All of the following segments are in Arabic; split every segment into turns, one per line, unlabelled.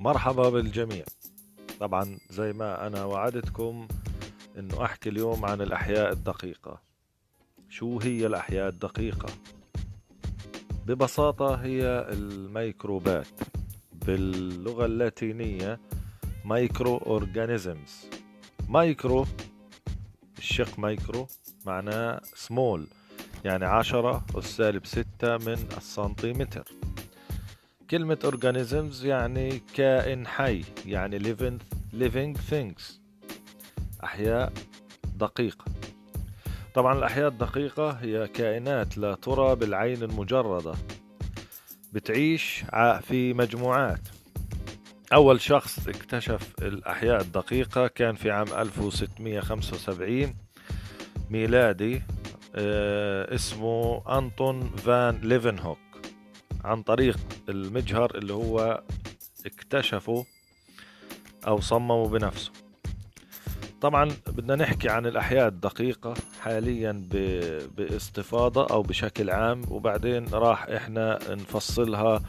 مرحبا بالجميع. طبعا زي ما أنا وعدتكم أنه أحكي اليوم عن الأحياء الدقيقة. شو هي الأحياء الدقيقة؟ ببساطة هي الميكروبات باللغة اللاتينية micro organisms micro الشق مايكرو معناه سمول يعني عشرة أس سالب ستة من السنتيمتر. كلمة organisms يعني كائن حي يعني living, living things. أحياء دقيقة. طبعا الأحياء الدقيقة هي كائنات لا ترى بالعين المجردة. بتعيش في مجموعات. أول شخص اكتشف الأحياء الدقيقة كان في عام 1675 ميلادي آه، اسمه أنطون فان ليفنهوك. عن طريق المجهر اللي هو اكتشفه أو صممه بنفسه. طبعا بدنا نحكي عن الأحياء الدقيقة حاليا باستفاضة أو بشكل عام وبعدين راح إحنا نفصلها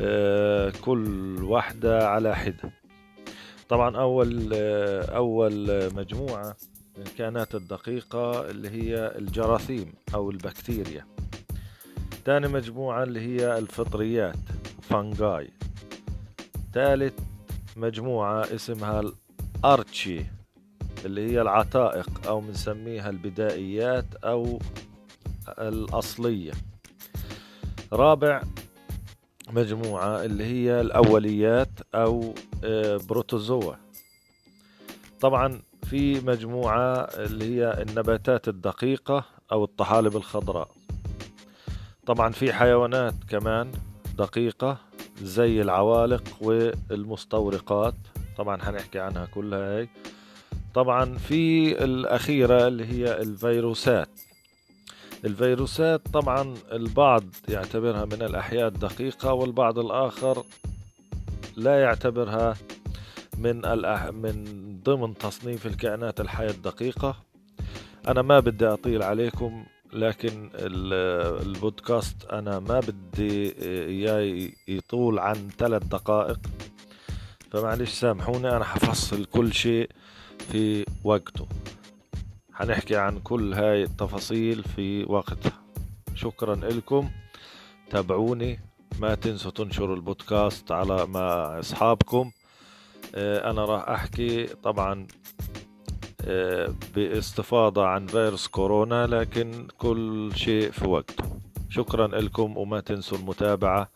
آه، كل واحدة على حدة. طبعا أول آه، أول مجموعة من الكائنات الدقيقة اللي هي الجراثيم أو البكتيريا. تاني مجموعة اللي هي الفطريات فانجاي ثالث مجموعة اسمها الأرتشي اللي هي العتائق أو بنسميها البدائيات أو الأصلية. رابع مجموعة اللي هي الأوليات أو آه، بروتوزوا. طبعا في مجموعة اللي هي النباتات الدقيقة أو الطحالب الخضراء. طبعا في حيوانات كمان دقيقة زي العوالق والمستورقات. طبعا هنحكي عنها كلها هي طبعا في الأخيرة اللي هي الفيروسات. الفيروسات طبعا البعض يعتبرها من الأحياء الدقيقة والبعض الآخر لا يعتبرها من الأح... من ضمن تصنيف الكائنات الحية الدقيقة. أنا ما بدي أطيل عليكم. لكن البودكاست أنا ما بدي إياه يطول عن ثلاث دقائق. فمعلش سامحوني أنا حفصل كل شيء في وقته. حنحكي عن كل هاي التفاصيل في وقتها. شكرا لكم. تابعوني ما تنسوا تنشروا البودكاست على مع أصحابكم. آه، أنا راح أحكي طبعا باستفاضة عن فيروس كورونا لكن كل شيء في وقته. شكرا لكم وما تنسوا المتابعة.